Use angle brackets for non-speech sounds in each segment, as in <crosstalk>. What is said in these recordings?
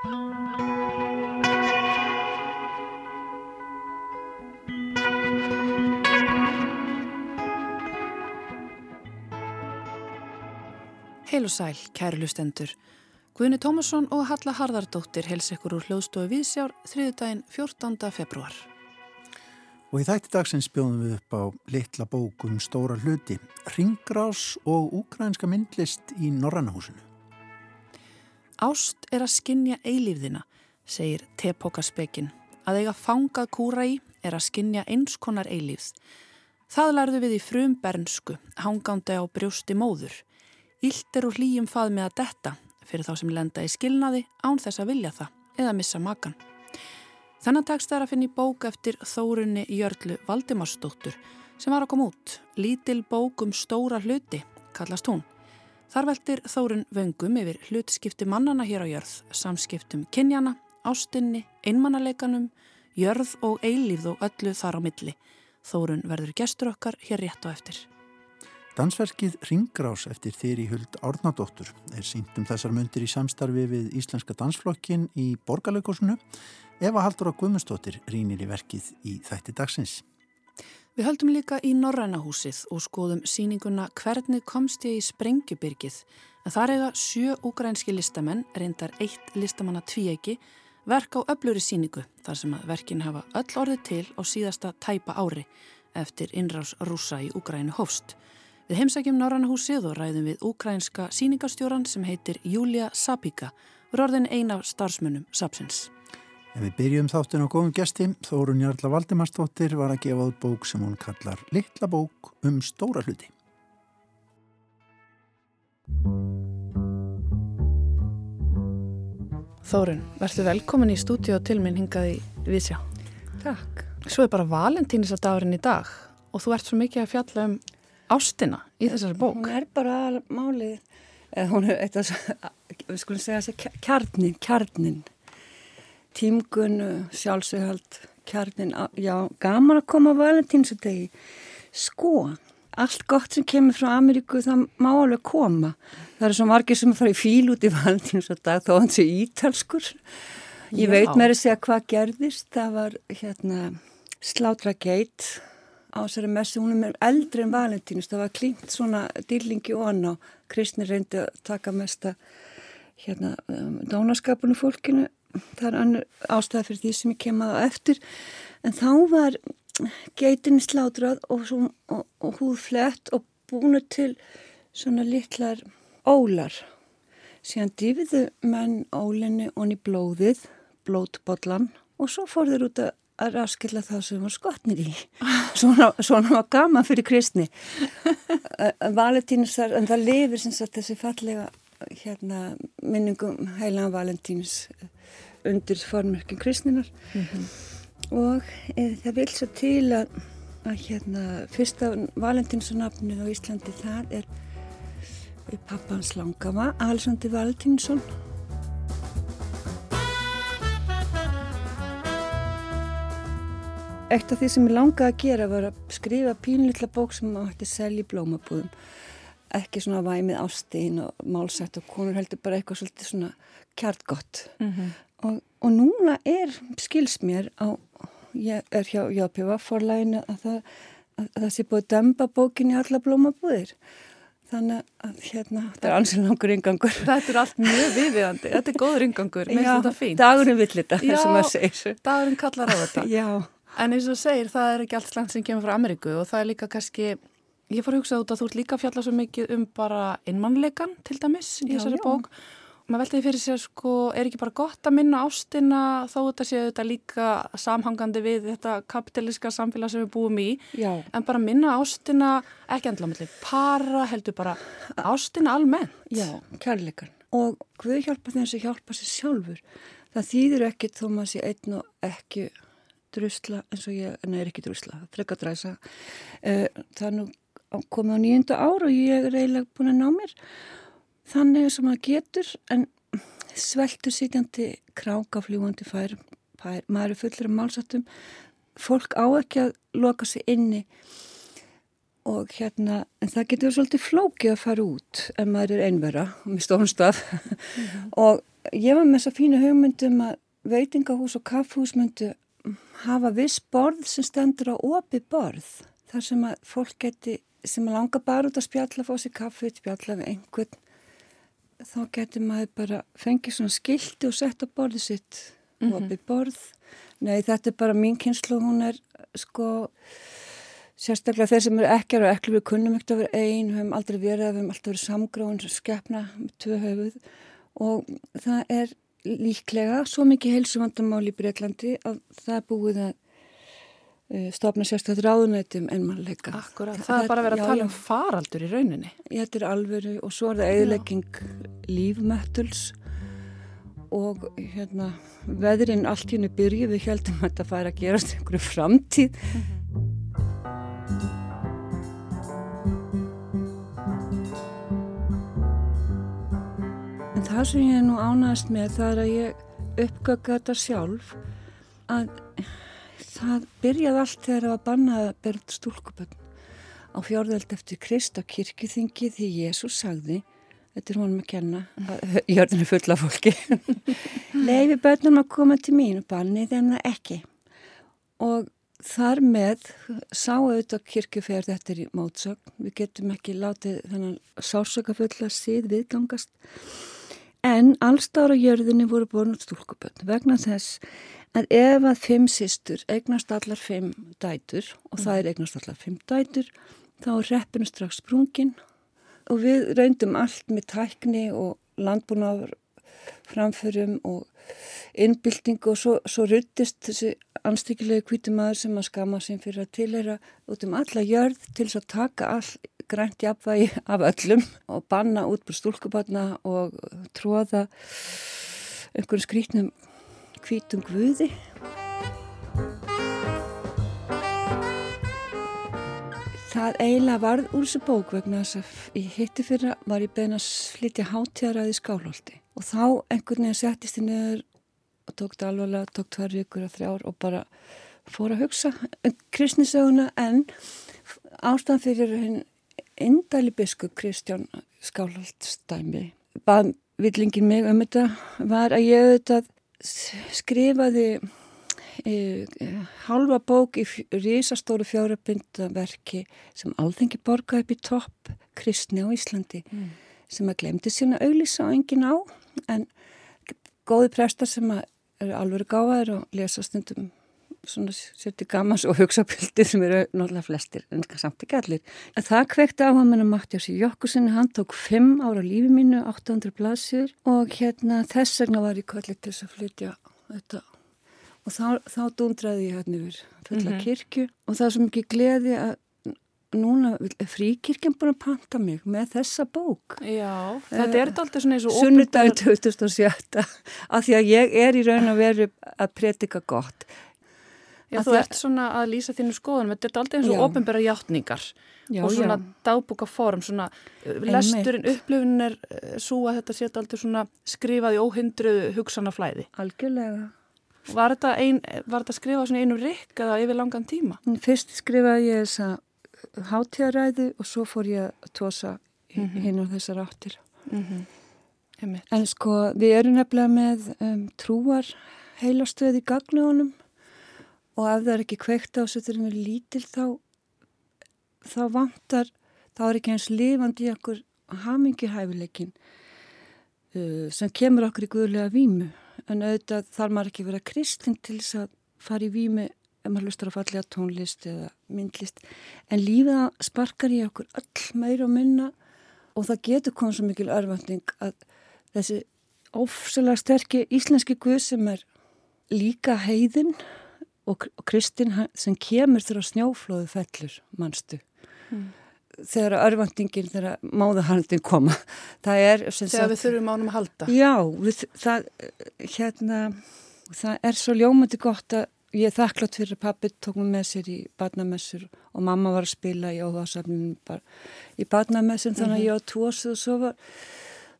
Heil og sæl, kæru lustendur. Guðni Tómasson og Halla Harðardóttir hels ykkur úr hljóðstofu Vísjár þriðudaginn 14. februar. Og í þætti dagsins bjóðum við upp á litla bók um stóra hluti, Ringgrás og úkrænska myndlist í Norrannahúsinu. Ást er að skinja eilífðina, segir Tepokaspekin. Að eiga fangað kúra í er að skinja eins konar eilífð. Það lærðu við í frum bernsku, hangandi á brjósti móður. Ílt er úr hlýjum fað með að detta fyrir þá sem lenda í skilnaði án þess að vilja það eða missa makan. Þennan tekst er að finna í bók eftir Þórunni Jörglu Valdimarsdóttur sem var að koma út. Lítil bók um stóra hluti, kallast hún. Þar veldir Þórun vöngum yfir hlutskipti mannana hér á jörð, samskiptum kynjana, ástinni, einmannaleikanum, jörð og eilíð og öllu þar á milli. Þórun verður gestur okkar hér rétt á eftir. Dansverkið Ringgrás eftir Þyri Huld Árnadóttur er sínt um þessar myndir í samstarfi við Íslenska dansflokkin í Borgarleikosunu. Eva Haldur á Guðmundsdóttir rínir í verkið í þætti dagsins. Við höldum líka í Norrænahúsið og skoðum síninguna Hvernig komst ég í Sprengjubyrgið. En þar eiga sjö ukrænski listamenn, reyndar eitt listamanna tvíegi, verk á öfluri síningu þar sem að verkin hafa öll orðið til á síðasta tæpa ári eftir innrás rúsa í Ukrænu hófst. Við heimsækjum Norrannahúsið og ræðum við ukrænska síningastjóran sem heitir Júlia Sapika er orðin eina af starfsmönnum Sapsins. En við byrjum þáttun á góðum gesti. Þórun Jarla Valdimarsdóttir var að gefa út bók sem hún kallar Littla bók um stóra hluti. Þórun, verður velkomin í stúdíu til minn hingaði viðsjá. Takk. Svo er bara valentínisadagurinn í dag og þú ert svo mikið að fjalla um ástina í þessari bók. Hún er bara málið, hún er eitthvað, við skulum segja þessi kjarnin, kjarnin, tímgun, sjálfsöghald, kjarnin, já, gaman að koma á valentínsudegi, sko, allt gott sem kemur frá Ameríku það má alveg koma. Það eru svo margir sem fara í fíl út í valentínsudag þó hans er ítalskur. Ég já. veit mér að segja hvað gerðist, það var hérna Slátra Gate á þessari messu, hún er eldri en Valentínus, það var klínt svona dýrlingi og hann á kristni reyndi að taka mesta hérna um, dánaskapunum fólkinu, það er annar ástæða fyrir því sem ég kemaði á eftir. En þá var geitin slátrað og, og, og húð flett og búinu til svona litlar ólar. Síðan dýfiðu menn ólinni í blóðið blótbollan og svo fór þeir út að að raskilla það sem var skotnir í. <laughs> Svona, svona var gaman fyrir kristni. Valentínus en það lifir sem sagt þessi fallega hérna, minningum heilan Valentínus undir formörkjum kristninar mm -hmm. og e, það vil svo til að, að hérna, fyrsta Valentínusnafnið á Íslandi það er pappans langama Alessandi Valentínsson Eitt af því sem ég langaði að gera var að skrifa pínlilla bók sem maður hætti selja í blómabúðum. Ekki svona væmið ástíðin og málsætt og konur heldur bara eitthvað svolítið svona kjartgott. Mm -hmm. Og, og núna er, skils mér á, ég er hjá Jópiva forlæginu að það, að, að það sé búið að dömba bókin í alla blómabúðir. Þannig að hérna, þetta er ansinn langur yngangur. <laughs> Þetta er allt mjög viðiðandi, þetta er góður yngangur, með þetta fínt. Dagurinn vill þetta, þess að maður segir. Dagurinn kallar á þetta. Já. En eins og segir, það er ekki allt slangt sem kemur frá Ameríku og það er líka kannski, ég fór að hugsa út að þú ert líka að fjalla svo mikið um bara innmannleikan til dæmis í þessari já. bók og maður veltiði fyrir sér sko, er ekki bara gott að minna ástina þó þetta séu þetta líka samhangandi við þetta kapitaliska samfélag sem við búum í, já. en bara minna ástina, ekki endla með para, heldur bara ástina almennt. Já, kærleikan og hvað hjálpa þeim sem hjálpa sér sjálfur, það þýðir ekkit þó maður sé einn og ekki drusla eins og ég, en það er ekki drusla, frekadræsa. Eh, það nú komið á nýjönda ár og ég er eiginlega búin að ná mér þannig sem maður getur en sveltur sitjandi krákafljúandi fær, fær, maður er fullur af málsattum, fólk á ekki að loka sig inni og hérna, en það getur svolítið flókið að fara út en maður er einverða með stónstaf mm -hmm. og ég var með þessa fína hugmyndum að veitingahús og kaffhús myndu hafa viss borð sem stendur á opi borð þar sem að fólk geti sem að langa bara út að spjalla fóð sér kaffi, spjalla við einhvern þá getur maður bara fengið svona skildi og sett á borði sitt. Mm -hmm. opi borð. Nei þetta er bara mín kynslu hún er sko sérstaklega þeir sem eru ekkjar og ekklu við kunnum ekkert að vera einn, við hefum aldrei verið við hefum alltaf verið samgráðun, skefna með tvö höfuð. Og það er líklega svo mikið heilsuvandamál í Breitlandi að það er búið að uh, stopna sérstaklega ráðunætum en mannleika. Akkurat, það, það er bara að vera að tala um faraldur í rauninni. Þetta er alveru og svo er það eðlegging lífmættuls og hérna veðurinn allt hérna byrju við heldum að þetta fær að gerast einhverju framtíð. Mm -hmm. það sem ég er nú ánægast með það er að ég uppgögga þetta sjálf að það byrjaði allt þegar það var bannað að berða stúlkuböld á fjörðeld eftir Krist á kirkjuþingi því Jésús sagði þetta er honum að kenna jörðinu fulla fólki <laughs> leiði börnum að koma til mín og banni þeim það ekki. Og þar með sáu auðvitað kirkjuferð þetta er í mótsögn. Við getum ekki látið þennan sásökafulla síð viðgangast En allstára jörðinni voru borðin stúlkubönd vegna þess að ef að fimm sýstur eignast allar fimm dætur og það er eignast allar fimm dætur þá er reppinu strax sprungin og við reyndum allt með tækni og landbúnaður framförum og innbyltingu og svo, svo ruttist þessi anstíkilegi kvítumadur sem að skama sem fyrir að tilhera út um alla jörð til þess að taka all grænt jafnvægi af öllum og banna útbúr stúlkubarna og tróða einhverjum skrítnum hvítum guði. Það eiginlega varð úr þessu bók vegna þess að í hitti fyrra var ég bein að flytja hátjaraði skálholti og þá einhvern veginn settist ég niður og tók þetta alvarlega, tók tvær vikur að þrjár og bara fór að hugsa um kristnisöguna en ástæðan fyrir indæli biskup Kristján Skálhaldstæmi bað villingin mig um þetta var að ég auðvitað skrifaði e, halva bók í risastóru fjárabindaverki sem alþengi borgaði upp í topp kristni á Íslandi mm. sem að glemdi sína auðlýsa og engin á en góði prestar sem eru alveg gáðar og lesa stundum svona sérti gamans og hugsapildir sem eru náttúrulega flestir en samt ekki allir. En það kvekti á hann með Mattiasi Jokkusinni, hann tók fimm ára lífi mínu, 800 blaðsjur og hérna þess vegna var ég kvallið til þess að flytja þetta og þá, þá dundraði ég hérna yfir fulla mm -hmm. kirkju og það er svo mikið gleði að núna fríkirkjan búin að panta mig með þessa bók Já, þetta er alltaf svona eins og Sunnudagin 2007 að því að ég er í raun að veru að predika gott Já, þú ert svona að lýsa þínu skoðunum, þetta er aldrei eins og ofinbæra hjáttningar já, og svona dagbúkaform, svona uh, lesturinn, upplifin er uh, svo að þetta setja aldrei svona skrifað í óhundruðu hugsanaflæði. Algjörlega. Var þetta, ein, var þetta skrifað svona einu rikk eða yfir langan tíma? Fyrst skrifaði ég þessa hátíðaræðu og svo fór ég að tósa mm -hmm. hinn á þessar áttir. Mm -hmm. En sko, við erum nefnilega með um, trúar heilastöð í gagnuðunum og ef það er ekki kveikt á þessu þegar það er lítil þá þá vantar þá er ekki eins lifandi í okkur hamingihæfileikin uh, sem kemur okkur í guðlega výmu en auðvitað þarf maður ekki vera kristin til þess að fara í výmu ef maður lustar að fallega tónlist eða myndlist. En lífiða sparkar í okkur öll meira og minna og það getur komið svo mikil örfanding að þessi ofsalega sterkir íslenski guð sem er líka heiðin og, og Kristinn sem kemur þegar snjóflóðu fellur mannstu mm. þegar örvandingin þegar máðahaldin koma það er þegar við þurfum ánum að halda já, við, það, hérna, það er svo ljómandi gott að ég er þakklátt fyrir að pappi tók mig með sér í badnamessur og mamma var að spila í óhásafnum í badnamessum þannig að mhm. ég á tósu og svo var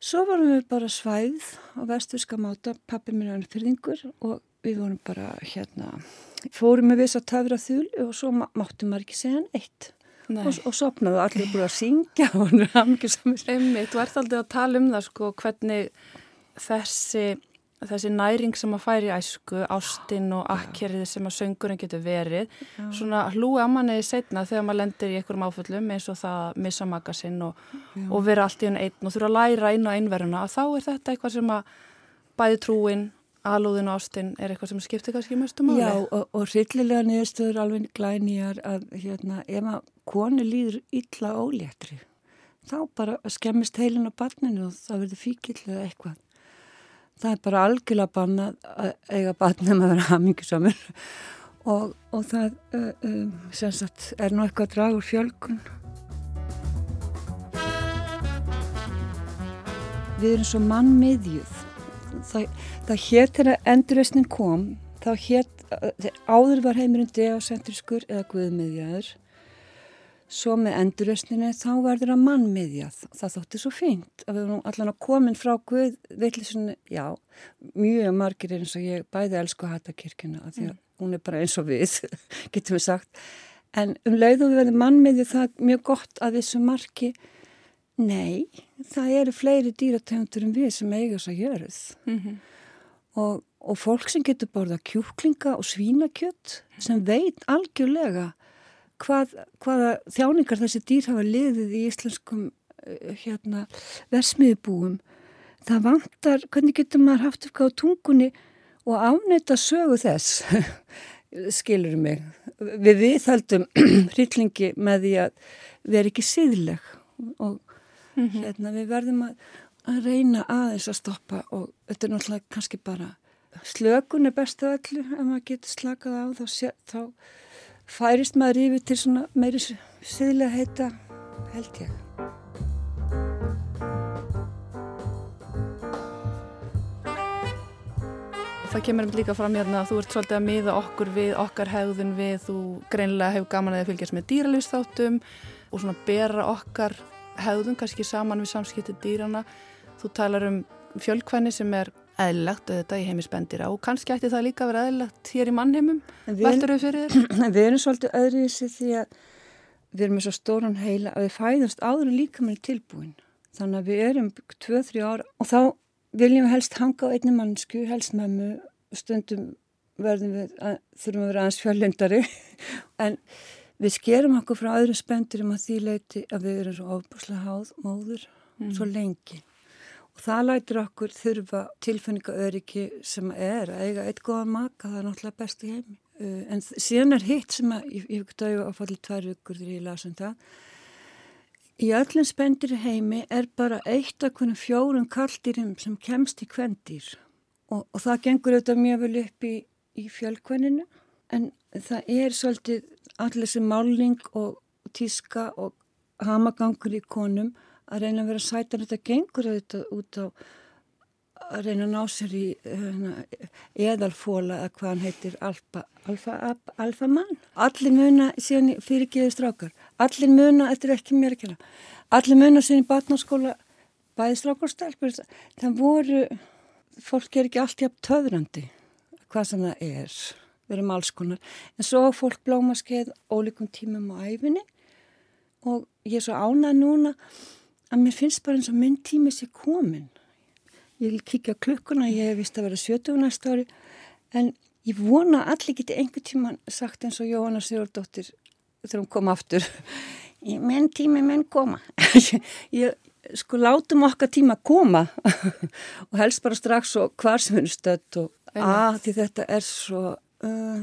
svo varum við bara svæð á vesturska máta pappi mér er fyrðingur og við vorum bara hérna fórum við þess að tafra þul og svo máttum maður ekki segja neitt. Og, og sopnaðu allir búin að syngja og hann er hafmyggjur samir þú ert aldrei að tala um það sko hvernig þessi, þessi næring sem að færi æsku, ástinn og akkerið sem að söngurinn getur verið Já. svona hlúi að manniði setna þegar maður lendir í einhverjum áföllum eins og það missa magasinn og, og vera allt í einn einn og þurfa að læra inn á einverjuna að þá er þetta eitthvað sem að bæði trúin alúðin ástinn er eitthvað sem skiptir kannski mjög máli. Já og, og rillilega niðurstöður alveg glænýjar að hérna, ef að konu líður illa óléttri þá bara skemmist heilin á barninu og það verður fíkill eða eitthvað. Það er bara algjörlega banna að eiga barnum að vera hamingisamur og, og það um, sagt, er nú eitthvað að draga úr fjölkun. Við erum svo mannmiðjuð það, það hétt þegar endurreysnin kom þá hétt, áður var heimurinn degasentriskur eða guðmiðjaður. Svo með endurreysninni þá verður að mannmiðjað. Það þótti svo fínt að við erum allan að komin frá guð villisunni, já, mjög margir eins og ég bæði elsku að hata kirkina að því að mm. hún er bara eins og við <laughs> getum við sagt, en um leiðum við verðum mannmiðjað það er mjög gott að þessu margi Nei, það eru fleiri dýrategundur en við sem eiga þess að jöruð mm -hmm. og, og fólk sem getur borða kjúklinga og svínakjött sem veit algjörlega hvað, hvaða þjáningar þessi dýr hafa liðið í íslenskum uh, hérna, versmiðbúum. Það vantar, hvernig getur maður haft eitthvað á tungunni og ánætta sögu þess, <laughs> skilur mig. Við viðhaldum <clears throat> hryllingi með því að vera ekki síðleg og mm -hmm. hérna, við verðum að, að reyna aðeins að stoppa og þetta er náttúrulega kannski bara slökun er bestu öllu ef maður getur slakað á þá, sé, þá færist maður yfir til svona meiri siðlega heita held ég Það kemur líka fram hérna að þú ert svolítið að miða okkur við, okkar hegðun við, þú greinlega hefur gaman að fylgjast með dýralýstáttum og svona bera okkar hegðun kannski saman við samskipti dýrana. Þú talar um fjölkvæni sem er eðlilegt auðvitað í heimisbendira og kannski ætti það líka að vera eðlilegt hér í mannheimum. Veldur þau fyrir þér? <clears throat> Við erum svolítið öðru í þessi því að við erum með svo stóran heila að við fæðumst áður líka með tilbúin. Þannig að við erum 2-3 ára og þá viljum við helst hanga á einni mannsku, helst mömmu, stundum verðum við að, þurfum að vera aðeins fjöllundari <laughs> en Við skerum okkur frá öðrum spendurum að því leiti að við erum svo ofbúslega háð móður mm. svo lengi og það lætir okkur þurfa tilfinningaöryggi sem er að eiga eitt góðan maka, það er náttúrulega best í heimi. Uh, en síðan er hitt sem að, ég ekki dægu að falla tvær vikur þegar ég lasa um það, í öllum spendur heimi er bara eitt af hvernig fjórun kalldýrum sem kemst í kvendýr og, og það gengur auðvitað mjög vel upp í, í fjölkvenninu en það er svolítið allir þessi máling og tíska og hamagangur í konum að reyna að vera sætan þetta gengur þetta út á að reyna að ná sér í hérna, eðalfóla eða hvað hann heitir alfa, alfa, alfa mann. Allir muna síðan fyrirgeði strákar. Allir muna, þetta er ekki mér ekki allir muna síðan í batnarskóla bæði strákarstelpur það voru, fólk er ekki allt jafn töðrandi hvað sem það er við erum alls konar, en svo fólk blómaskeið ólíkum tímum á æfinni og ég er svo ánað núna að mér finnst bara eins og minn tími sé komin. Ég vil kíkja klukkuna, ég hef vist að vera 70 næsta ári, en ég vona að allir geti einhver tíma sagt eins og Jóhanna Sigurdóttir þegar hún kom aftur, minn tími minn koma. <laughs> ég, sko látum okkar tíma koma <laughs> og helst bara strax og hvar sem við erum stött og að því þetta er svo uh,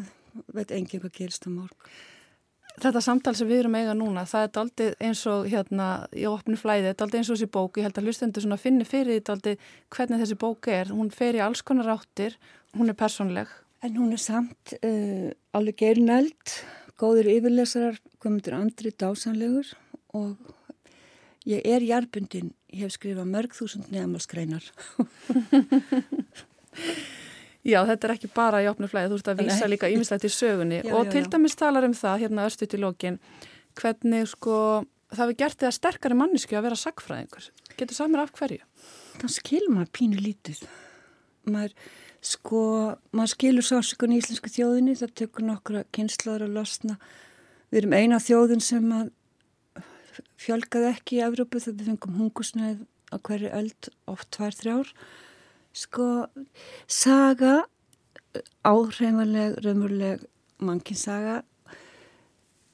veit enginn hvað gerist á morg Þetta samtal sem við erum eiga núna, það er aldrei eins og hérna í opni flæði, þetta er aldrei eins og þessi bók, ég held að hlustendur finni fyrir þetta aldrei hvernig þessi bók er, hún fer í alls konar áttir, hún er personleg. En hún er samt uh, alveg geirineld, góður yfirlesarar, komundur andri dásanlegur og ég er jarbundin, ég hef skrifað mörg þúsund nefnarskreinar. <laughs> <laughs> Já, þetta er ekki bara í opnu flæði, þú ert að vísa Nei. líka ímislegt í sögunni <laughs> já, og já, til dæmis talar um það, hérna östu til lókin, hvernig sko það hefur gert þið að sterkari mannisku að vera sagfræðingur. Getur samir af hverju? Það skilur maður pínu lítið. Maður, sko, maður skilur sásökun í íslensku þjóðinni, það tekur nokkra kynslaður að losna. Við erum eina þjóðin sem að fjölgaði ekki í Evrópu þegar við fengum hungusneið á hverju öld oft tvær, þrjár Sko, saga, áhreifanleg, raunveruleg mannkinsaga,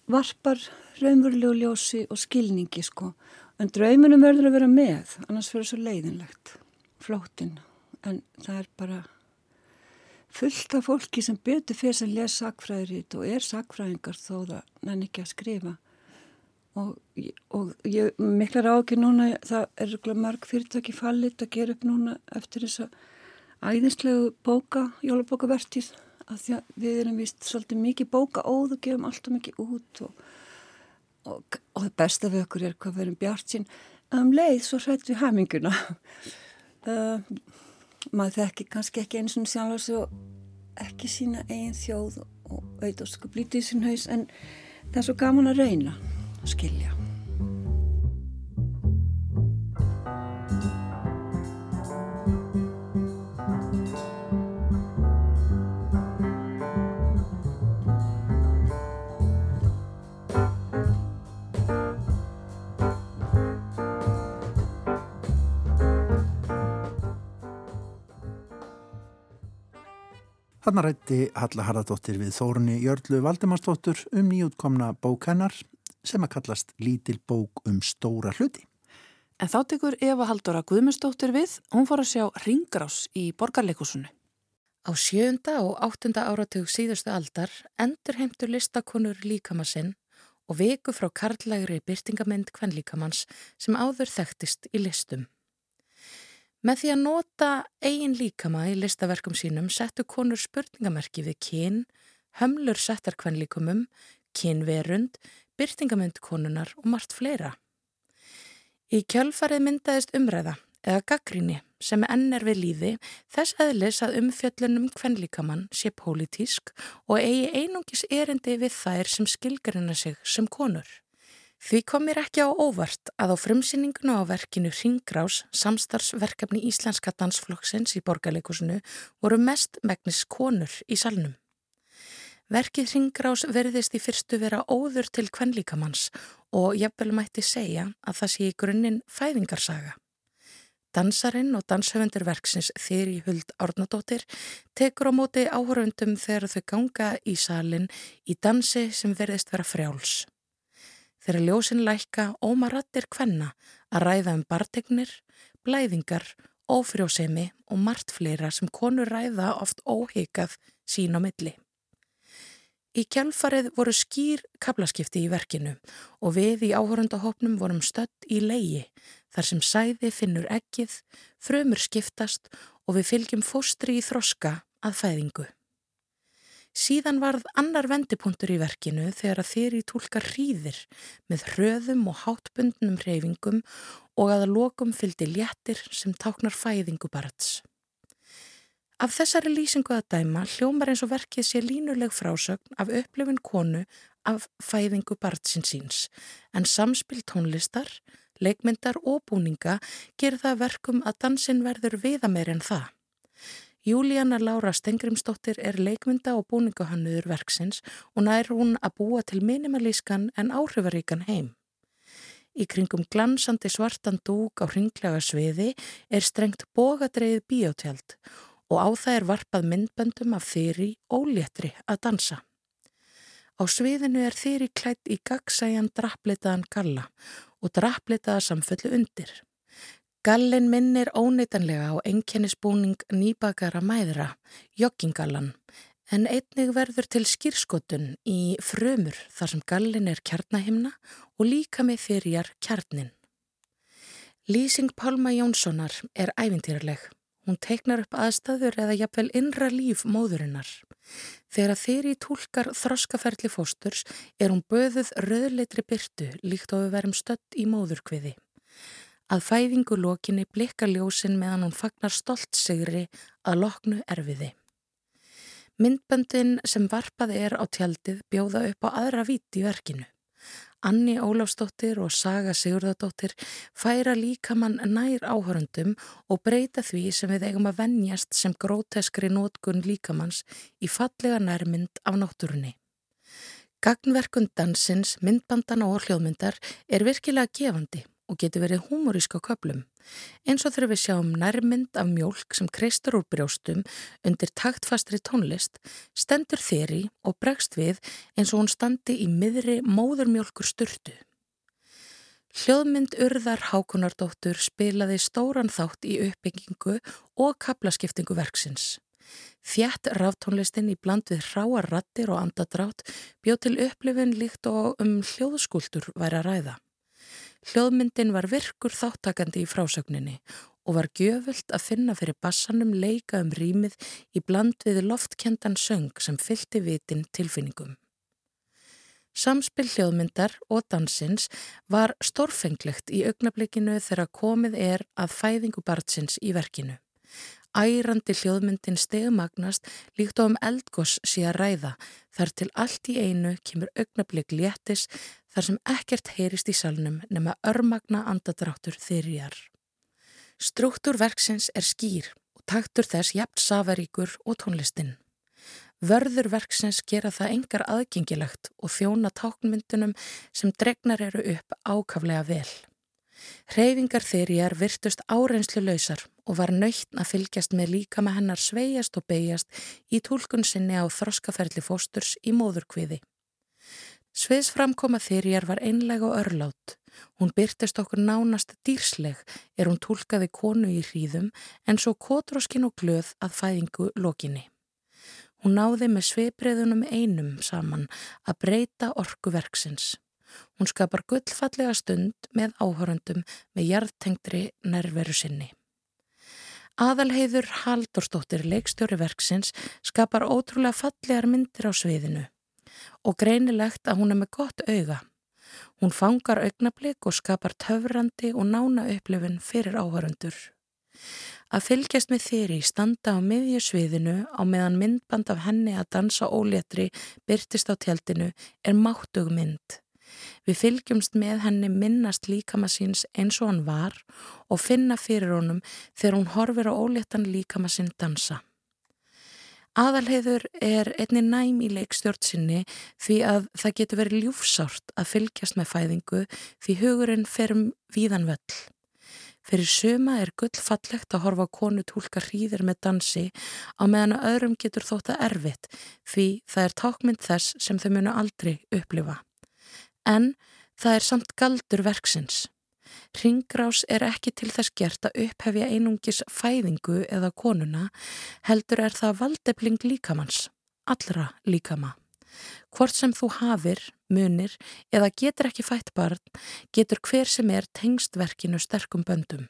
varpar raunverulegu ljósi og skilningi sko. En draumunum verður að vera með, annars verður svo leiðinlegt, flótinn. En það er bara fullt af fólki sem betur fyrir sem les sakfræðirít og er sakfræðingar þó það nenni ekki að skrifa. Og, og ég miklar á ekki núna, það er marg fyrirtæki fallit að gera upp núna eftir þess að æðinslegu bóka, jólabókavertið að því að við erum vist svolítið mikið bóka óð og gefum alltaf mikið út og, og, og það besta við okkur er hvað við erum bjart sín um leið svo hrætt við hæminguna <laughs> uh, maður þekki kannski ekki eins og sjálf og ekki sína eigin þjóð og og sko blítið sín haus en það er svo gaman að reyna að skilja. Hanna rætti Halla Harðardóttir við Þórunni Jörlu Valdimarsdóttur um nýjútkomna bók hennar sem að kallast Lítil bók um stóra hluti. En þá tekur Eva Haldóra Guðmundsdóttir við, hún fór að sjá ringrás í borgarleikusunu. Á sjönda og áttunda áratug síðustu aldar endur heimtur listakonur líkamassinn og veku frá karlægri byrtingamind kvenlíkamanns sem áður þekktist í listum. Með því að nota eigin líkama í listaverkum sínum settu konur spurningamerki við kyn, hömlur settar kvenlíkumum, kynverund, byrtingamynd konunar og margt fleira. Í kjölfarið myndaðist umræða eða gaggríni sem enn er við líði þess eðlis að umfjöllunum kvenlíkamann sé pólitísk og eigi einungis erindi við þær sem skilgarina sig sem konur. Því kom mér ekki á óvart að á frumsýningunu á verkinu Ringgrás, samstarfsverkefni Íslenska dansflokksins í borgarleikusinu, voru mest megnis konur í salnum. Verkið Ringgrás verðist í fyrstu vera óður til kvenlíkamanns og jafnvel mætti segja að það sé í grunninn fæðingarsaga. Dansarinn og danshöfundur verksins Þyri Huld Árnadóttir tekur á móti áhöröndum þegar þau ganga í salin í dansi sem verðist vera frjáls. Þegar ljósin lækka óma rattir kvenna að ræða um bartegnir, blæðingar, ófrjósemi og margt fleira sem konur ræða oft óhyggjað sín á milli. Í kjálfarið voru skýr kablaskipti í verkinu og við í áhörundahopnum vorum stött í leigi þar sem sæði finnur ekkið, frömur skiptast og við fylgjum fóstri í þroska að fæðingu. Síðan varð annar vendipunktur í verkinu þegar að þeirri tólkar hríðir með hröðum og hátbundnum reyfingum og aða lokum fylgdi léttir sem táknar fæðingu barats. Af þessari lýsingu að dæma hljómar eins og verkið sé línuleg frásögn af upplifin konu af fæðingu baratsins síns en samspil tónlistar, leikmyndar og búninga ger það verkum að dansin verður viða meir en það. Júlíana Laura Stengrimsdóttir er leikmynda og búningahannuður verksins og nær hún að búa til minimalískan en áhrifaríkan heim. Í kringum glansandi svartan dúk á hringlega sviði er strengt bogadreið biotjald og á það er varpað myndböndum af þeirri óléttri að dansa. Á sviðinu er þeirri klætt í gagsæjan drapplitaðan galla og drapplitaða samfellu undir. Gallin minnir óneitanlega á enkennisbúning nýbakara mæðra, joggingallan, en einnig verður til skýrskotun í frömur þar sem gallin er kjarnahimna og líka með þyrjar kjarnin. Lýsing Pálma Jónssonar er ævintýrleg. Hún teiknar upp aðstæður eða jafnvel innra líf móðurinnar. Þegar þeirri tólkar þroskaferli fósturs er hún böðuð röðleitri byrtu líkt og við verum stött í móðurkviði. Að fæðingu lokinni blikka ljósin meðan hún fagnar stolt sigri að loknu erfiði. Myndböndin sem varpað er á tjaldið bjóða upp á aðra vít í verkinu. Anni Ólafsdóttir og Saga Sigurðardóttir færa líkamann nær áhörundum og breyta því sem við eigum að vennjast sem gróteskri nótgun líkamanns í fallega nærmynd af náttúrunni. Gagnverkund dansins, myndbandana og hljóðmyndar er virkilega gefandi og getur verið humorísk á köplum. Eins og þegar við sjáum nærmynd af mjólk sem kreistur úr brjóstum undir taktfastri tónlist, stendur þeirri og bregst við eins og hún standi í miðri móðurmjólkur sturtu. Hljóðmynd Urðar Hákonardóttur spilaði stóran þátt í uppbyggingu og kaplaskiptingu verksins. Þjætt ráftónlistin í bland við hráar rattir og andadrátt bjóð til upplifin líkt og um hljóðskúltur væri að ræða. Hljóðmyndin var virkur þáttakandi í frásögninni og var gjöfult að finna fyrir bassanum leika um rýmið í bland við loftkendan söng sem fylti vitin tilfinningum. Samspill hljóðmyndar og dansins var stórfenglegt í augnablikinu þegar komið er að fæðingu barnsins í verkinu. Ærandi hljóðmyndin stegumagnast líkt á um eldgoss að ræða þar til allt í einu kemur augnablík léttis þar sem ekkert heyrist í salnum nema örmagna andadráttur þyrjar. Struktúr verksins er skýr og taktur þess jæft safaríkur og tónlistinn. Vörður verksins gera það engar aðgengilegt og þjóna táknmyndunum sem dregnar eru upp ákaflega vel. Hreyfingar þeirriar virtust árenslu lausar og var nöytn að fylgjast með líka með hennar sveigjast og beigjast í tólkun sinni á þroskaferli fósturs í móðurkviði. Sviðsframkoma þeirriar var einlega og örlátt. Hún byrtist okkur nánast dýrsleg er hún tólkaði konu í hríðum en svo kotróskin og glöð að fæðingu lokinni. Hún náði með sveibriðunum einum saman að breyta orkuverksins. Hún skapar gullfallega stund með áhörundum með jarðtengdri nærveru sinni. Aðalheiður Haldurstóttir leikstjóri verksins skapar ótrúlega fallegar myndir á sviðinu og greinilegt að hún er með gott auga. Hún fangar augnablik og skapar töfrandi og nána upplifin fyrir áhörundur. Að fylgjast með þeirri standa á miðju sviðinu á meðan myndband af henni að dansa óléttri byrtist á tjaldinu er máttug mynd. Við fylgjumst með henni minnast líkama síns eins og hann var og finna fyrir honum þegar hún horfir á óléttan líkama sín dansa. Aðalheiður er einni næm í leikstjórn sinni því að það getur verið ljúfsárt að fylgjast með fæðingu því hugurinn ferum víðan völl. Fyrir suma er gullfallegt að horfa konu tólka hríðir með dansi á meðan öðrum getur þótt að erfitt því það er tákmynd þess sem þau munu aldrei upplifa en það er samt galdur verksins. Ringgrás er ekki til þess gert að upphefja einungis fæðingu eða konuna, heldur er það valdefling líkamanns, allra líkama. Hvort sem þú hafir, munir eða getur ekki fætt barn, getur hver sem er tengstverkinu sterkum böndum.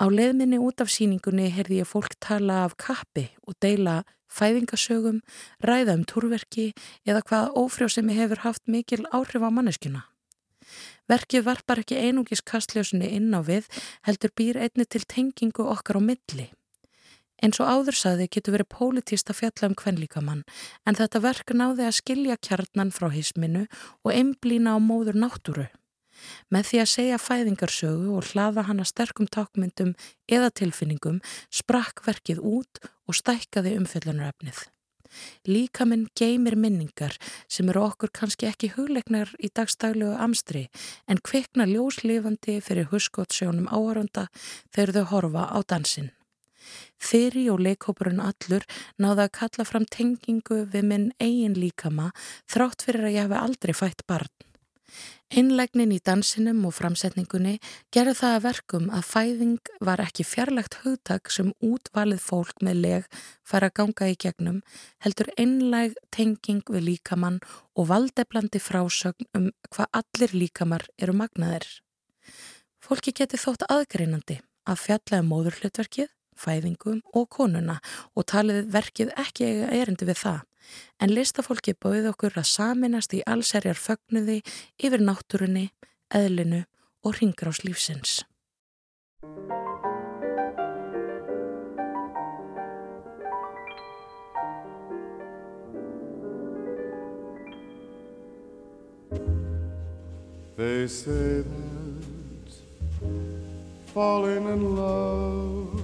Á leðminni út af síningunni heyrði ég fólk tala af kappi og deila fæðingasögum, ræða um túrverki eða hvaða ófrjósemi hefur haft mikil áhrif á manneskjuna. Verkið varpar ekki einungis kastljósinni inn á við, heldur býr einni til tengingu okkar á milli. Eins og áðursaði getur verið pólitíst að fjalla um kvenlíkamann, en þetta verk náði að skilja kjarnan frá hisminu og einblýna á móður náttúru. Með því að segja fæðingarsögu og hlaða hana sterkum takmyndum eða tilfinningum sprakk verkið út og stækkaði umfjöllunaröfnið. Líkaminn geymir minningar sem eru okkur kannski ekki hugleiknar í dagstaglegu amstri en kveikna ljóslifandi fyrir huskótsjónum áhörunda þegar þau horfa á dansin. Þeirri og leikhópurinn allur náða að kalla fram tengingu við minn eigin líkama þrátt fyrir að ég hef aldrei fætt barn. Innlegnin í dansinum og framsetningunni gerði það að verkum að fæðing var ekki fjarlagt hugtak sem útvalið fólk með leg fær að ganga í gegnum, heldur innleg tenging við líkamann og valdeblandi frásögn um hvað allir líkamar eru magnaðir. Fólki geti þótt aðgreinandi að fjalla um móðurhlutverkið, fæðingum og konuna og talið verkið ekki eiga erindi við það en listafólki bauð okkur að saminast í allserjar fögnuði yfir náttúrunni, eðlinu og ringrás lífsins. They say that falling in love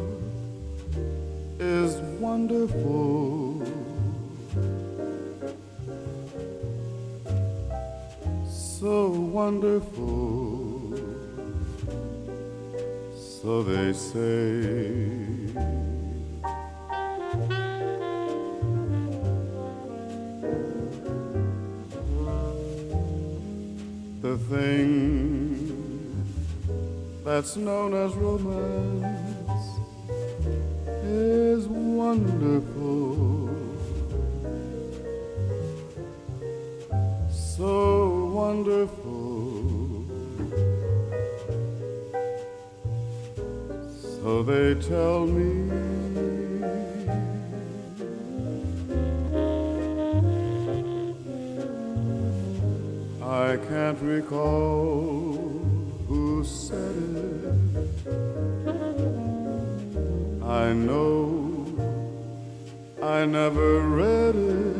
is wonderful so wonderful. so they say. The thing that's known as romance is wonderful. Wonderful. So they tell me. I can't recall who said it. I know I never read it.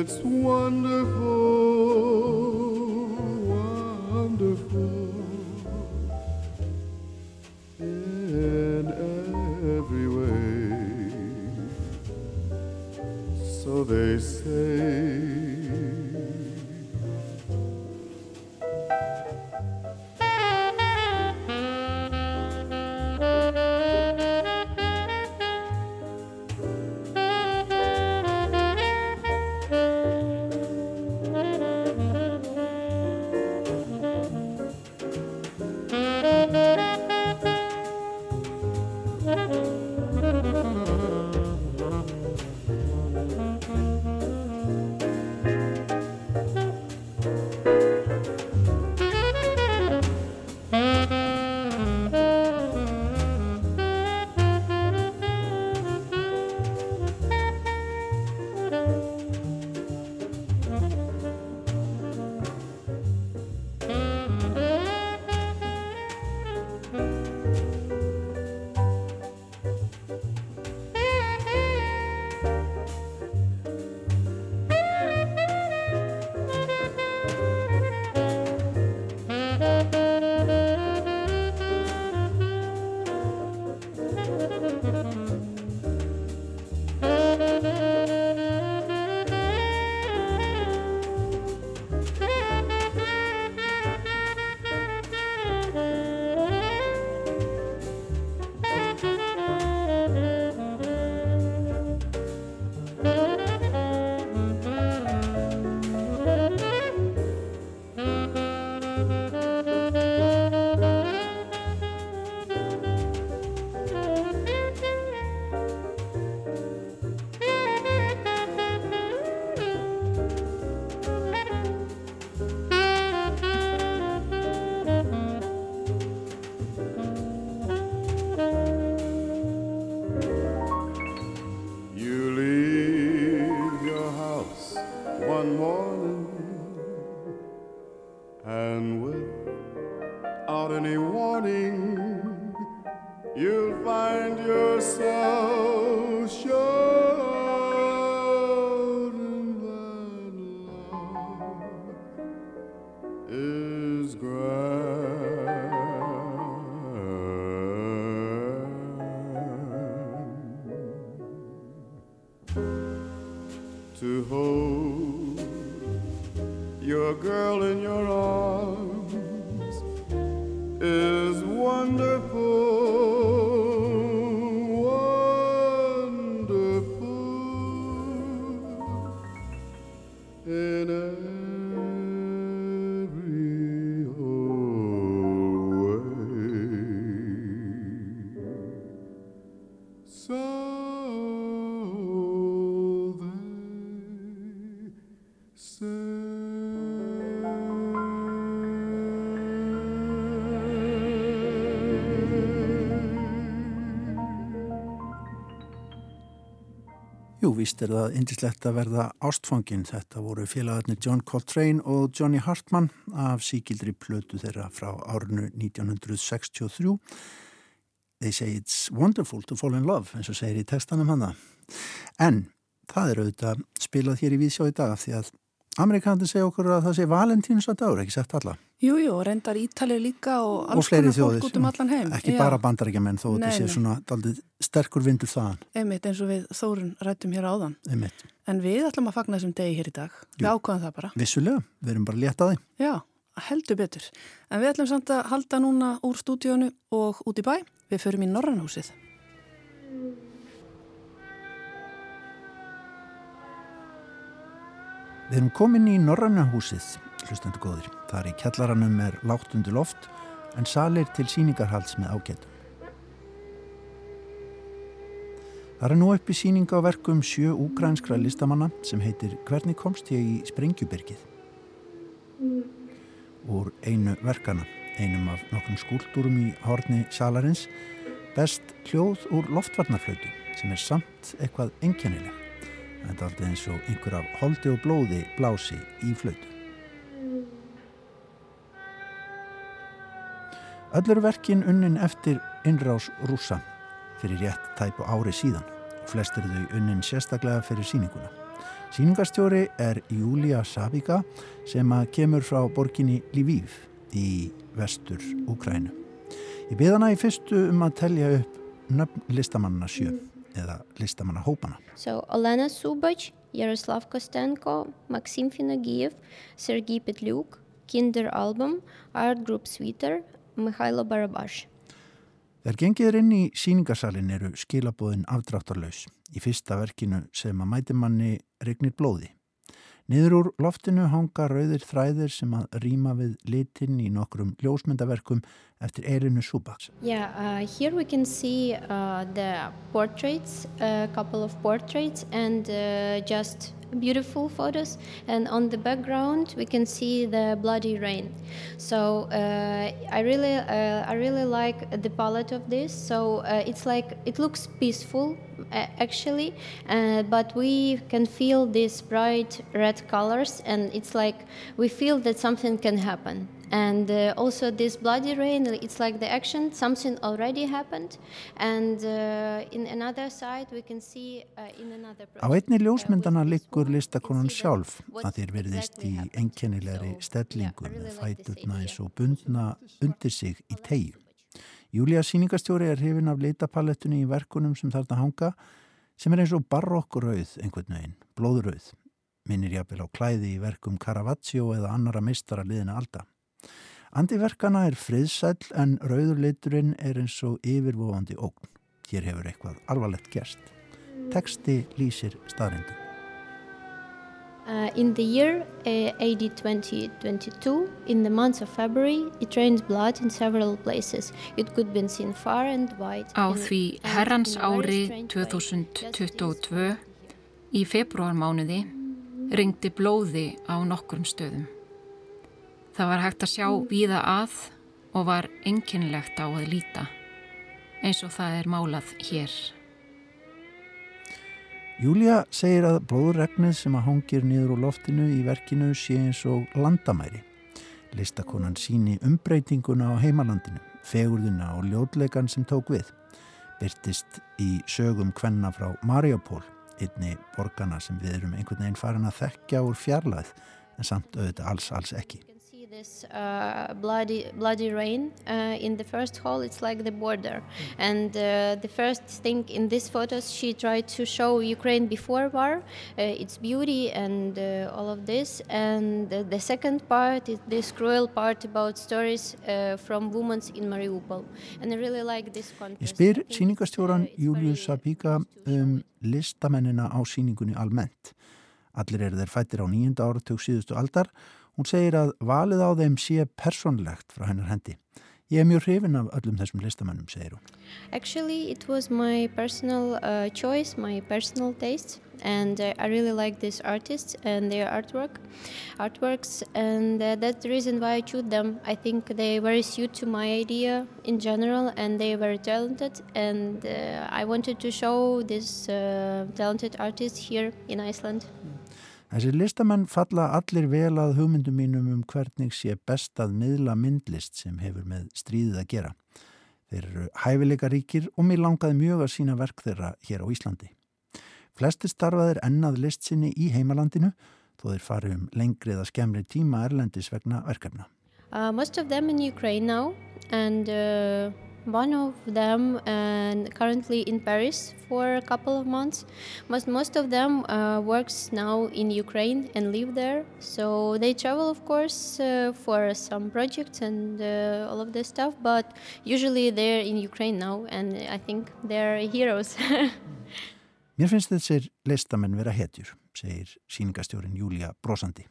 It's wonderful, Jú, víst er það indislegt að verða ástfangin. Þetta voru félagarnir John Coltrane og Johnny Hartman af síkildri plötu þeirra frá árinu 1963. They say it's wonderful to fall in love, eins og segir í textanum hana. En það er auðvitað spilað hér í Víðsjá í dag því að Amerikanandi segja okkur að það sé valentínusadagur, ekki sagt alla. Jú, jú, reyndar Ítalið líka og alls konar fólk út um allan heim. Ekki Já, bara bandarækjamenn þó þetta Nei, sé svona daldið sterkur vindur þaðan, Einmitt eins og við Þórun rættum hér áðan. einmitt. En við ætlum að fagna þessum degi hér í dag. Við Jú. ákvaðum það bara. Vissulega, við erum bara létt að því. Já, heldur betur. En við ætlum samt að halda núna úr stúdíónu og út í bæ. Við förum í Norrannhúsið. Við erum komin í Norranna húsið, hlustendur góðir. Þar í kjallaranum er lágt undir loft en salir til síningarhalds með ágætum. Það er nú uppi síning á verkum sjö úgrænskra listamanna sem heitir Hvernig komst ég í Sprengjubyrgið? Úr einu verkana, einum af nokkrum skúltúrum í horni salarins, best hljóð úr loftvarnaflötu sem er samt eitthvað enkennileg. Það er aldrei eins og einhver af holdi og blóði blási í flötu. Öll eru verkin unnin eftir innrás rúsa fyrir rétt tæpu ári síðan og flest eru þau unnin sérstaklega fyrir síninguna. Sýningarstjóri er Júlia Sabika sem að kemur frá borginni Lviv í vestur Úkrænu. Ég byrð hana í fyrstu um að telja upp nöfn listamannana sjö eða listamanna hópana. So Olena Subach, Yaroslav Kostenko, Maxim Finogiev, Sergei Petlyuk, Kinder Album, Art Group Sweeter, Mikhailo Barabash. Þegar gengið er inn í síningarsalin eru skilabóðin afdráttarlaus í fyrsta verkinu sem að mætimanni regnir blóði. Niður úr loftinu hanga rauðir þræðir sem að rýma við litinn í nokkrum ljósmyndaverkum eftir Elinu Subaks. Yeah, uh, here we can see uh, the portraits, a couple of portraits, and uh, just beautiful photos. And on the background, we can see the bloody rain. So uh, I really, uh, I really like the palette of this. So uh, it's like it looks peaceful, uh, actually, uh, but we can feel these bright red colors, and it's like we feel that something can happen. And uh, also this bloody rain, it's like the action, something already happened. And uh, in another side, we can see uh, in another Á project, einni uh, ljósmyndana liggur listakonan sjálf að þér verðist í enkennilegri stellingu með fæturna eins og bundna undir sig í tegju. Júlia síningastjóri er hrifin af litapalettunni í verkunum sem þarna hanga sem er eins og barokkrauð einhvern veginn, blóðrauð. Minnir jafnvel á klæði í verkum Caravaggio eða annara meistara liðina alda. Andi verkana er friðsæll en rauður liturinn er eins og yfirvofandi ógn. Hér hefur eitthvað alvarlegt gerst. Teksti lýsir staðrindu. Uh, in the year uh, AD 2022, in the month of February, it rained blood in several places. It could be seen far and wide. Á því herrans ári strange way. Just this 2022 í februarmánuði ringdi blóði á nokkrum stöðum. Það var hægt að sjá víða að og var einkennilegt á að líta eins og það er málað hér. Júlia segir að blóðregnið sem að hangir niður úr loftinu í verkinu sé eins og landamæri. Listakonan síni umbreytinguna á heimalandinu, fegurðuna og ljótleikan sem tók við. Byrtist í sögum kvenna frá Mariupol, einni borgana sem við erum einhvern veginn farin að þekkja úr fjarlæð, en samt auðvitað alls, alls ekki. This uh, bloody, bloody rain uh, in the first hall. It's like the border, and uh, the first thing in these photos, she tried to show Ukraine before war, uh, its beauty and uh, all of this. And the, second part is this cruel part about stories uh, from women in Mariupol, and I really like this contrast. Ég spyr síningastjóran Július to um listamennina á síningunni almennt. Allir eru þeir fættir á nýjunda áratug síðustu aldar. Hún segir að valið á þeim sé persónlegt frá hennar hendi. Ég er mjög hrifin af öllum þessum listamennum, segir hún. Actually, it was my personal uh, choice, my personal taste, and uh, I really like these artists and their artwork, artworks, and uh, that's the reason why I choose them. I think they very suit to my idea in general, and they very talented, and uh, I wanted to show these uh, talented artists here in Iceland. Þessi listamenn falla allir vel að hugmyndum mínum um hvernig sé best að miðla myndlist sem hefur með stríðið að gera. Þeir eru hæfileika ríkir og mér langaði mjög að sína verk þeirra hér á Íslandi. Flestir starfaðir ennað list sinni í heimalandinu þó þeir fari um lengri eða skemmri tíma erlendis vegna verkefna. Uh, most of them in Ukraine now and uh, one of them uh, currently in Paris for a couple of months. Most, most of them uh, works now in Ukraine and live there. So they travel, of course, uh, for some projects and uh, all of this stuff. But usually they're in Ukraine now, and I think they're heroes. <laughs> Mér finnst þessir listamenn vera hetjur, segir síningastjórin Júlia Brosandi.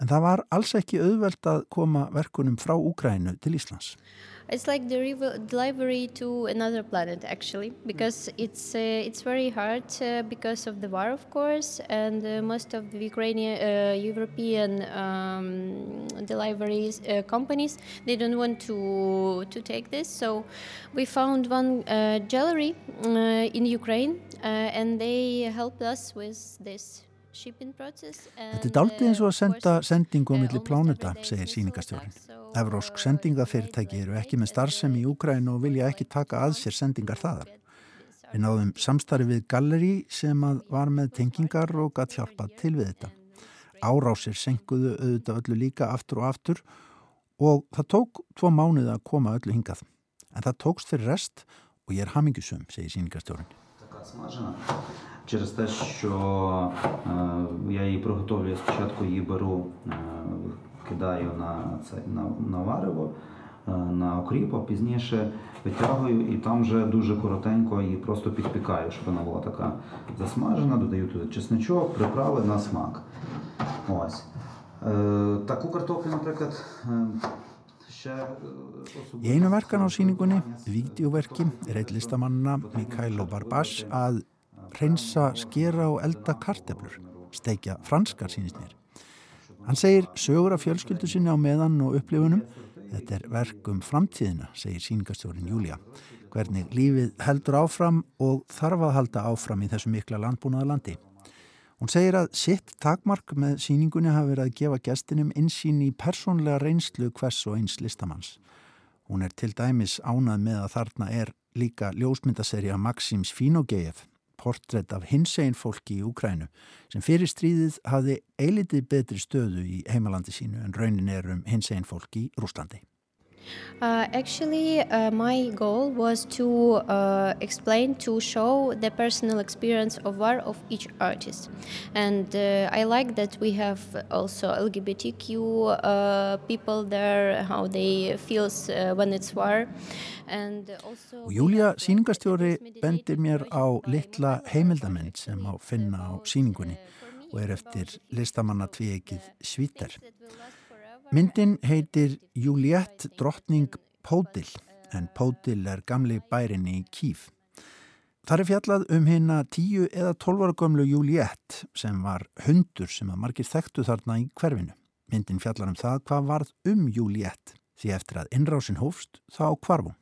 En það var alls ekki auðvelt að koma verkunum frá Úkrænu til Íslands. It's like the delivery to another planet, actually, because it's uh, it's very hard uh, because of the war, of course, and uh, most of the Ukrainian, uh, European um, deliveries uh, companies they don't want to to take this. So we found one uh, gallery in Ukraine, and they helped us with this. Þetta er daldið eins og að senda sendingu á milli pláneta, segir síningastjórin. Evrósk sendingafyrirtæki eru ekki með starfsemi í Úgræn og vilja ekki taka að sér sendingar þaðar. Við náðum samstarfi við galleri sem var með tengingar og gætt hjálpað til við þetta. Árásir senkuðu auðvitað öllu líka aftur og aftur og það tók tvo mánuði að koma öllu hingað. En það tókst fyrir rest og ég er hamingusum, segir síningastjórin. Через те, що е, я її приготовлюю, спочатку її беру, е, кидаю на це на, на варево, е, на окріп, а пізніше витягую і там вже дуже коротенько її просто підпікаю, щоб вона була така засмажена, додаю туди чесничок, приправи на смак. Ось. Таку картоплю, наприклад. Í einu verkan á síningunni, Vídeoverki, er eitt listamanna Mikailo Barbash að reynsa, skera og elda karteflur, steikja franskar sínist mér. Hann segir sögur af fjölskyldu sinni á meðan og upplifunum. Þetta er verk um framtíðina, segir síningastjórin Júlia. Hvernig lífið heldur áfram og þarf að halda áfram í þessu mikla landbúnaða landi. Hún segir að sitt takmark með síningunni hafi verið að gefa gestinum insýn í persónlega reynslu hvers og eins listamanns. Hún er til dæmis ánað með að þarna er líka ljósmyndaserja Maxims Finogejev portrétt af hinsegin fólki í Ukrænu sem fyrir stríðið hafði eilitið betri stöðu í heimalandi sínu en raunin er um hinsegin fólki í Rúslandi. Uh, actually, uh, my goal was to uh, explain, to show the personal experience of war of each artist. And uh, I like that we have also LGBTQ uh, people there, how they feel uh, when it's war. Og Júlia, síningastjóri, bendir mér á litla heimildamenn sem á finna á síningunni og er eftir listamanna tviegið Svítar. Myndin heitir Juliette drottning Pódil en Pódil er gamli bærin í Kíf. Það er fjallað um hérna tíu eða tólvara gömlu Juliette sem var hundur sem að margir þekktu þarna í hverfinu. Myndin fjallar um það hvað varð um Juliette því eftir að innrásin hófst þá kvarfún.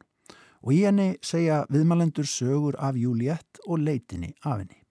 Og í henni segja viðmalendur sögur af Juliette og leitinni af henni.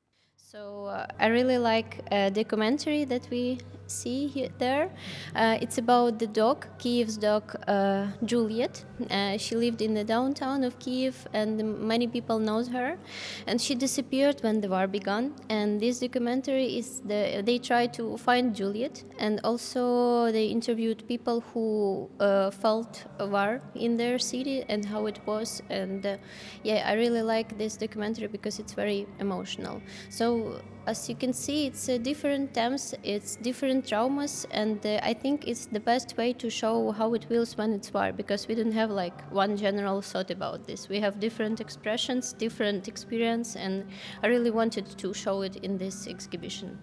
So uh, I really like a documentary that we see here, there. Uh, it's about the dog, Kiev's dog uh, Juliet. Uh, she lived in the downtown of Kiev, and many people know her. And she disappeared when the war began. And this documentary is the they try to find Juliet, and also they interviewed people who uh, felt a war in their city and how it was. And uh, yeah, I really like this documentary because it's very emotional. So as you can see, it's uh, different themes, it's different traumas, and uh, I think it's the best way to show how it feels when it's war, because we don't have like one general thought about this. We have different expressions, different experience, and I really wanted to show it in this exhibition.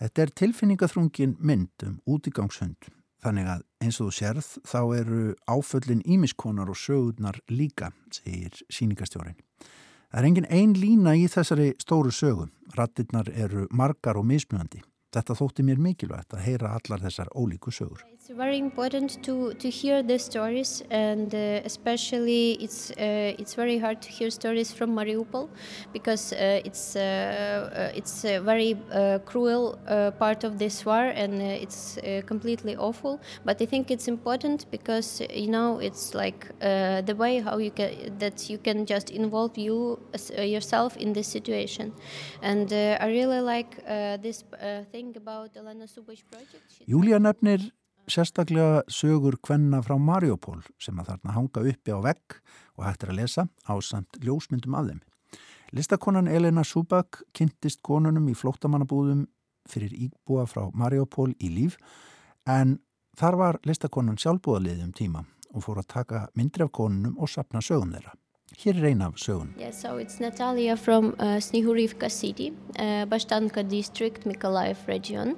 Þetta er tilfinningaþrungin mynd um útigangshund. Þannig að eins og þú sérð þá eru áföllin ímiskonar og sögurnar líka, segir síningastjórin. Það er engin ein lína í þessari stóru sögu. Rattirnar eru margar og mismjöndi. Þetta þótti mér mikilvægt að heyra allar þessar ólíku sögur. It's very important to, to hear the stories and uh, especially it's, uh, it's very hard to hear stories from Mariupol because uh, it's, uh, uh, it's a very uh, cruel part of this war and it's completely awful but I think it's important because you know it's like the way how you can that you can just involve you yourself in this situation and I really like this Júlia nefnir sérstaklega sögur kvenna frá Mariupol sem að þarna hanga uppi á vegg og hægt er að lesa á samt ljósmyndum af þeim. Listakonan Elena Subak kynntist konunum í flóttamannabúðum fyrir íbúa frá Mariupol í líf en þar var listakonan sjálfbúðaliðum tíma og fór að taka myndri af konunum og sapna sögum þeirra. Hér er eina af sögun. Yeah, so it's Natalia from uh, Snihurivka city, uh, Bashtanka district, Mykolaiv region.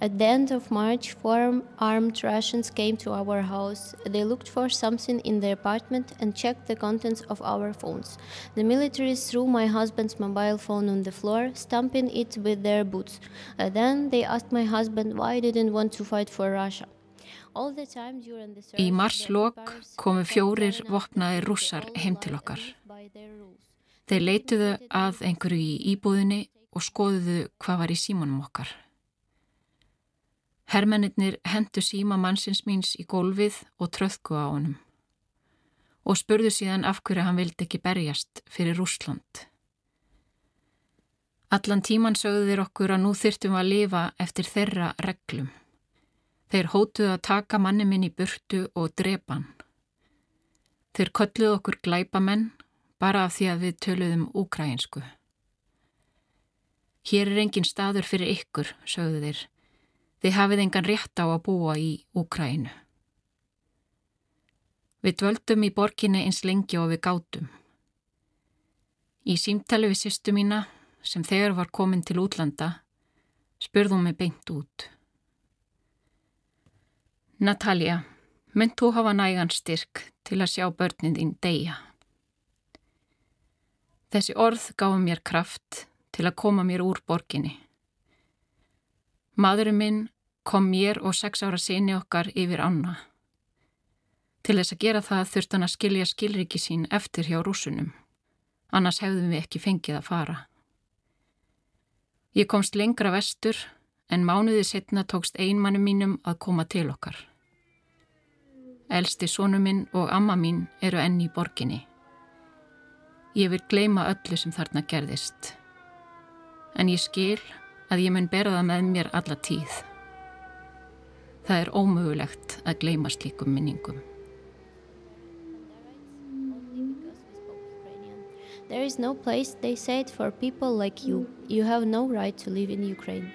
At the end of March, four armed Russians came to our house. They looked for something in the apartment and checked the contents of our phones. The military threw my husband's mobile phone on the floor, stamping it with their boots. Uh, then they asked my husband why he didn't want to fight for Russia. Í marslokk komu fjórir vopnaði rússar heim til okkar. Þeir leituðu að einhverju í íbúðinni og skoðuðu hvað var í símanum okkar. Hermennir hendu síma mannsins míns í gólfið og tröðku á honum og spurðu síðan af hverju hann vildi ekki berjast fyrir Rúsland. Allan tíman sögðu þeir okkur að nú þyrtum að lifa eftir þeirra reglum. Þeir hótuðu að taka manni minn í burtu og drepa hann. Þeir kölluðu okkur glæpamenn bara af því að við töluðum úkræinsku. Hér er engin staður fyrir ykkur, sögðu þeir. Þið hafið engan rétt á að búa í Úkrænu. Við dvöldum í borginni eins lengi og við gátum. Í símtali við sýstu mína, sem þegar var komin til útlanda, spurðum mig beint út. Natalia, mynd þú hafa nægan styrk til að sjá börnin þín deyja? Þessi orð gáði mér kraft til að koma mér úr borginni. Madurinn minn kom mér og sex ára sinni okkar yfir Anna. Til þess að gera það þurft hann að skilja skilriki sín eftir hjá rúsunum. Annars hefðum við ekki fengið að fara. Ég komst lengra vestur en mánuðið setna tókst einmannu mínum að koma til okkar. Elsti sónu minn og amma mín eru enni í borginni. Ég vil gleima öllu sem þarna gerðist. En ég skil að ég mun bera það með mér alla tíð. Það er ómögulegt að gleima slíkum minningum. There is no place, they said, for people like you. You have no right to live in Ukraine.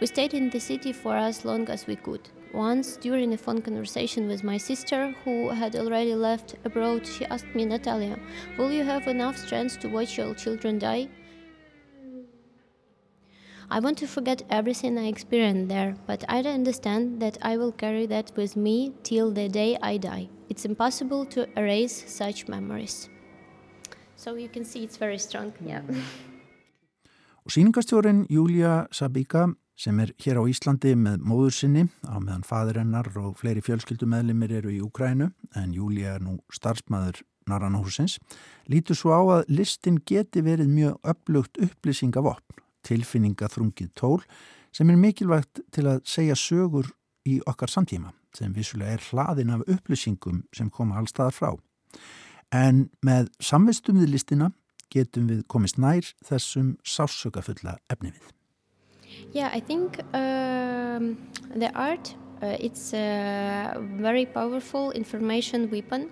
We stayed in the city for as long as we could. Once, during a phone conversation with my sister, who had already left abroad, she asked me, Natalia, will you have enough strength to watch your children die? I want to forget everything I experienced there, but I understand that I will carry that with me till the day I die. It's impossible to erase such memories. So you can see it's very strong. Yeah. Og síningastjórin Júlia Sabika sem er hér á Íslandi með móður sinni á meðan fadur hennar og fleiri fjölskyldumæðlimir eru í Úkrænu en Júlia er nú starfsmæður Naranhúsins, lítur svo á að listin geti verið mjög upplugt upplýsingavopn tilfinningaþrungið tól sem er mikilvægt til að segja sögur í okkar samtíma sem vissulega er hlaðin af upplýsingum sem koma allstaðar frá. En með samvistumðið listina getum við komist nær þessum sásökafulla efni við. Yeah, I think um, the art Uh, it's a very powerful information weapon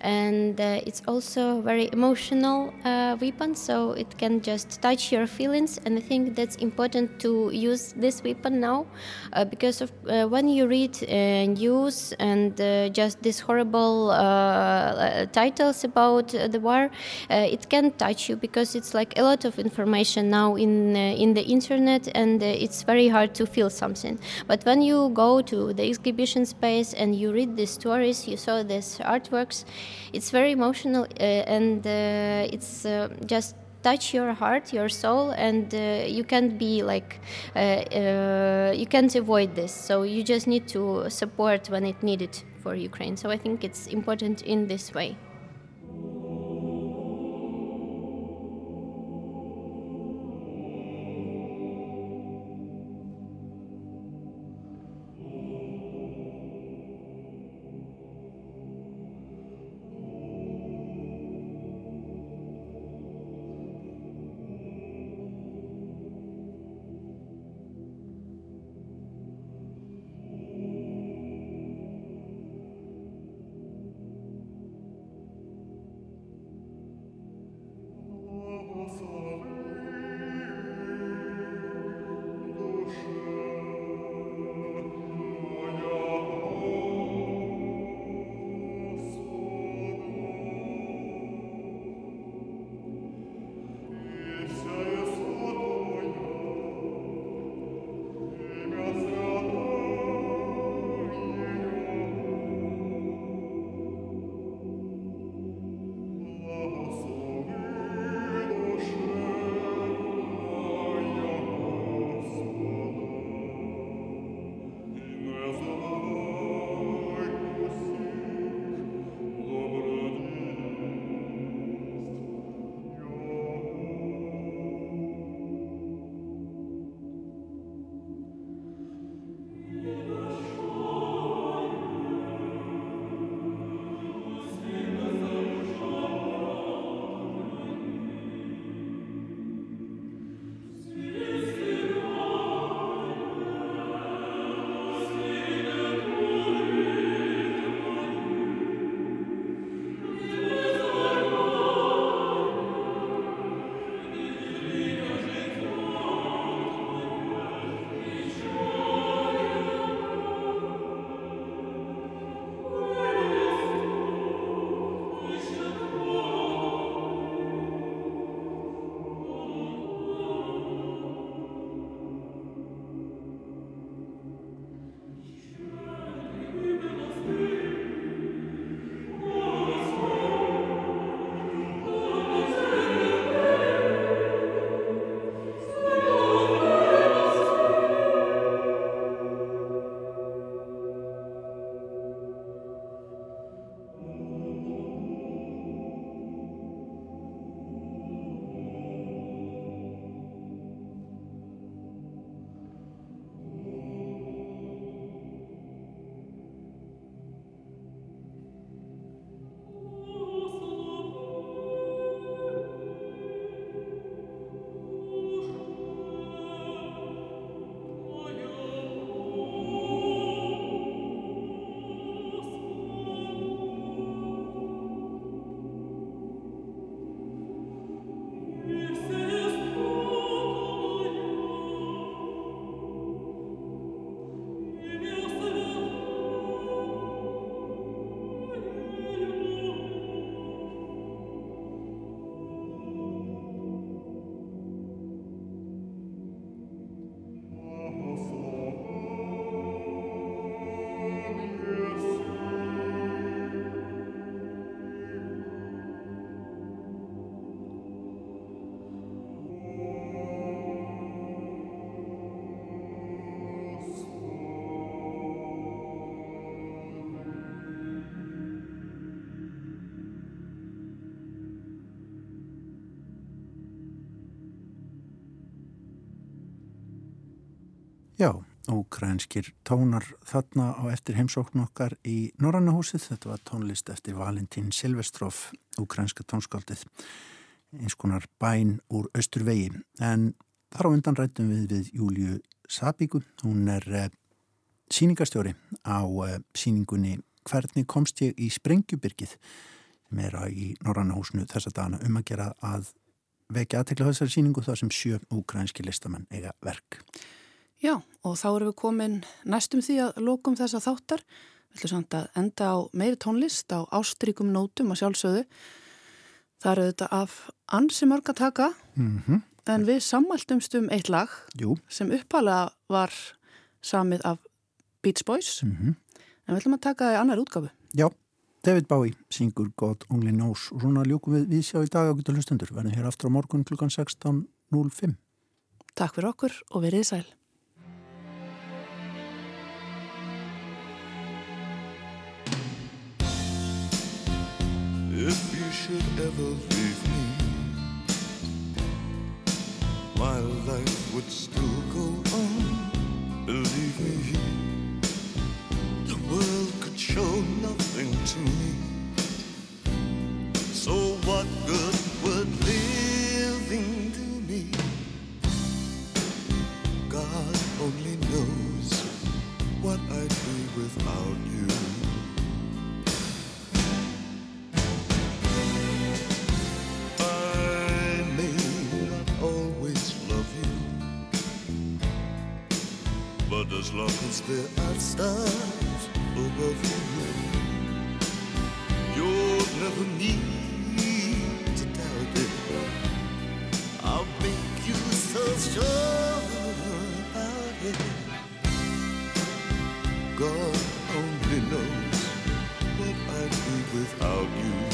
and uh, it's also very emotional uh, weapon so it can just touch your feelings. And i think that's important to use this weapon now uh, because of uh, when you read uh, news and just these horrible titles about the war it can touch you because it's like a lot of information now in in the internet and it's very hard to feel something. But when you go to the exhibition space and you read the stories, you saw these artworks, it's very emotional uh, and uh, it's uh, just touch your heart, your soul, and uh, you can't be like uh, uh, you can't avoid this. So you just need to support when it needed for Ukraine. So I think it's important in this way. Já, úkrænskir tónar þarna á eftir heimsókn okkar í Norrannahúsið. Þetta var tónlist eftir Valentín Silvestróf, úkrænska tónskáldið, eins konar bæn úr Östurvegi. En þar á undan rættum við við Júliu Sabíku. Hún er eh, síningastjóri á eh, síningunni Hvernig komst ég í Sprengjubyrgið sem er í Norrannahúsinu þessa dana um að gera að vekja aðtekla þessari síningu þar sem sjö úkrænski listamenn eiga verk. Já, og þá erum við komin næstum því að lókum þessa þáttar. Við ætlum samt að enda á meiri tónlist á ástrykum nótum að sjálfsögðu. Það eru þetta af ansi mörg að taka, Mm -hmm. en við sammæltumst um eitt lag Jú. sem uppalega var samið af Beach Boys, Mm en við ætlum að taka það í annar útgafu. Já, David Bowie syngur God Only Knows og svona ljúkum við við sjá í dag á getur hlustendur. Verðum hér aftur á morgun klukkan 16.05. Takk fyrir okkur og verið sæl. If you should ever leave me, my life would still go on. Believe me, the world could show nothing to me. So what good would living do me? God only knows what I'd be without you. Cause there are stars above you. You'll never need to doubt it. I'll make you so sure about it. God only knows what I'd be without you.